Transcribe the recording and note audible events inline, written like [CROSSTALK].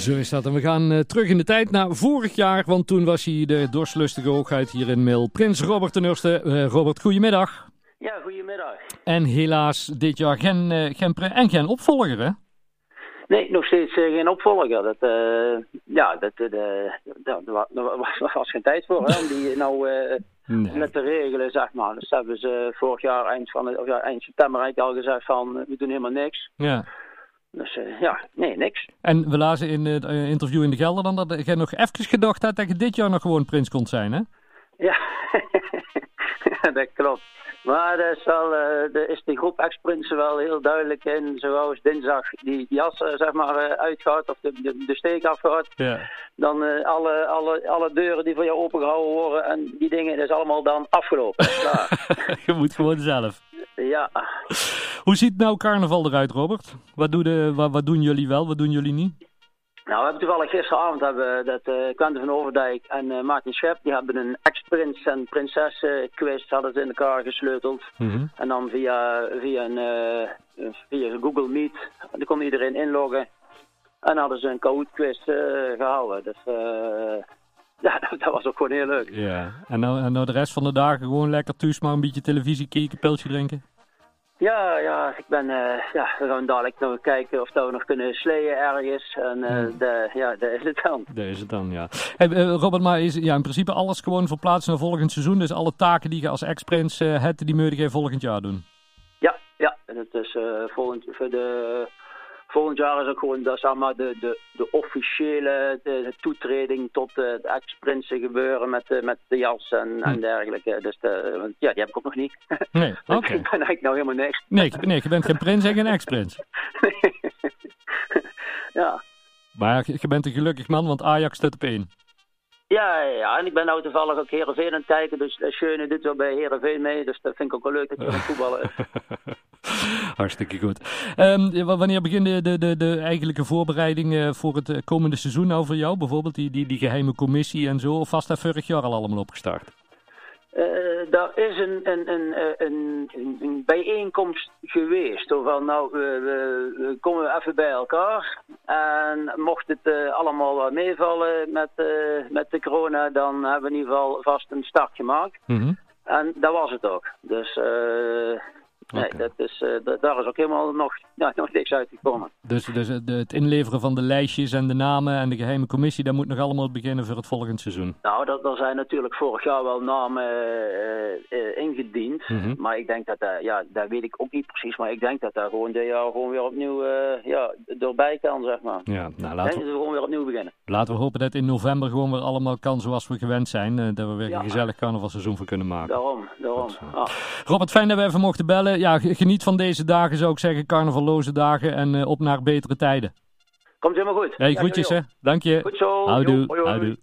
Zo is dat. En we gaan uh, terug in de tijd naar vorig jaar, want toen was hij de dorslustige hoogheid hier in Mil. Prins Robert ten Eerste. Uh, Robert, goedemiddag. Ja, goedemiddag. En helaas dit jaar geen, uh, geen en geen opvolger, hè? Nee, nog steeds geen opvolger. Dat, ja, dat, daar was, was geen tijd voor, hè, om die nou nee. net te regelen, zeg maar. Dus hebben ze vorig jaar, eind, van, of ja, eind september eigenlijk al gezegd van, we doen helemaal niks. Ja. Dus uh, ja, nee, niks. En we lazen in het interview in de Gelder dan dat jij nog even gedacht had dat je dit jaar nog gewoon prins kon zijn, hè? Ja, [LAUGHS] dat klopt. Maar er is, wel, is de groep ex-prinsen wel heel duidelijk in, zoals dinsdag die jas zeg maar uitgaat of de, de, de steek afgaat. Ja. Dan alle, alle, alle deuren die voor jou opengehouden worden en die dingen, dat is allemaal dan afgelopen. [LAUGHS] je moet gewoon zelf. Ja. [LAUGHS] Hoe ziet nou carnaval eruit, Robert? Wat, doen de, wat, wat doen jullie wel, wat doen jullie niet? Nou, we hebben toevallig gisteravond hebben dat uh, Quentin van Overdijk en uh, Martin Schep, die hebben een ex-prins en prinses uh, quiz hadden ze in elkaar gesleuteld. Mm -hmm. En dan via, via, een, via Google Meet, daar kon iedereen inloggen. En hadden ze een Kahoot quiz gehouden. Dus [LAUGHS] ja, dat, was ook gewoon heel leuk. Ja, en nou, en nou de rest van de dagen gewoon lekker thuis maar een beetje televisie kijken, pilsje drinken? Ja, ja, ik ben, uh, ja, we gaan dadelijk nog kijken of dat we nog kunnen sleeën ergens. En uh, hmm. de, ja, daar is het dan. Daar is het dan, ja. Hey, uh, Robert, maar is ja, in principe alles gewoon verplaatst naar volgend seizoen? Dus alle taken die je als ex-prins hebt, die moet je volgend jaar doen? Ja, ja. En het is volgend, voor de volgend jaar is ook gewoon dat, zeg maar, de, de, de officiële de, toetreding tot uh, de ex-prinsen gebeuren met, uh, met de jas en, hm. en dergelijke. Dus de, ja, die heb ik ook nog niet. Nee, [LAUGHS] oké. Okay. ik ben eigenlijk nou helemaal niks. Nee, nee je bent geen prins en geen ex-prins. [LAUGHS] ja. Maar je bent een gelukkig man, want Ajax staat op één. Ja, ja, en ik ben nou toevallig ook Heerenveen aan het kijken, dus Schöne doet wel bij Heerenveen mee, dus dat vind ik ook wel leuk dat je [LAUGHS] aan het voetballen is. [LAUGHS] Hartstikke goed. Um, wanneer beginnen de, de, de eigenlijke voorbereidingen voor het komende seizoen nou voor jou? Bijvoorbeeld die, die, die geheime commissie en zo, of was dat vorig jaar al allemaal opgestart? Uh, daar is een, een, een, een, een, bijeenkomst geweest. Van nou, we, we, komen we even bij elkaar. En mocht het uh, allemaal meevallen met, met de corona, dan hebben we in ieder geval vast een start gemaakt. Mm -hmm. En dat was het ook. Dus Nee, okay. dat is, uh, daar is ook helemaal nog, ja, [LAUGHS] nog niks uitgekomen. Dus, dus het inleveren van de lijstjes en de namen en de geheime commissie, dat moet nog allemaal beginnen voor het volgende seizoen? Nou, dat, er zijn natuurlijk vorig jaar wel namen uh, uh, ingediend. Mm -hmm. Maar ik denk dat, ja, dat weet ik ook niet precies. Maar ik denk dat daar gewoon dit jaar gewoon weer opnieuw ja, doorbij kan, zeg maar. Ja, nou, laten we... we gewoon weer opnieuw beginnen. Laten we hopen dat in november gewoon weer allemaal kan zoals we gewend zijn. dat we weer ja. een gezellig carnavalseizoen voor kunnen maken. Daarom, daarom. Ah. Robert, fijn dat we even mochten bellen ja, geniet van deze dagen, zou ik zeggen. Carnavalloze dagen en op naar betere tijden. Komt helemaal goed. Hey, groetjes, hè. Dank je. Goed zo. Houdoe. Houdoe.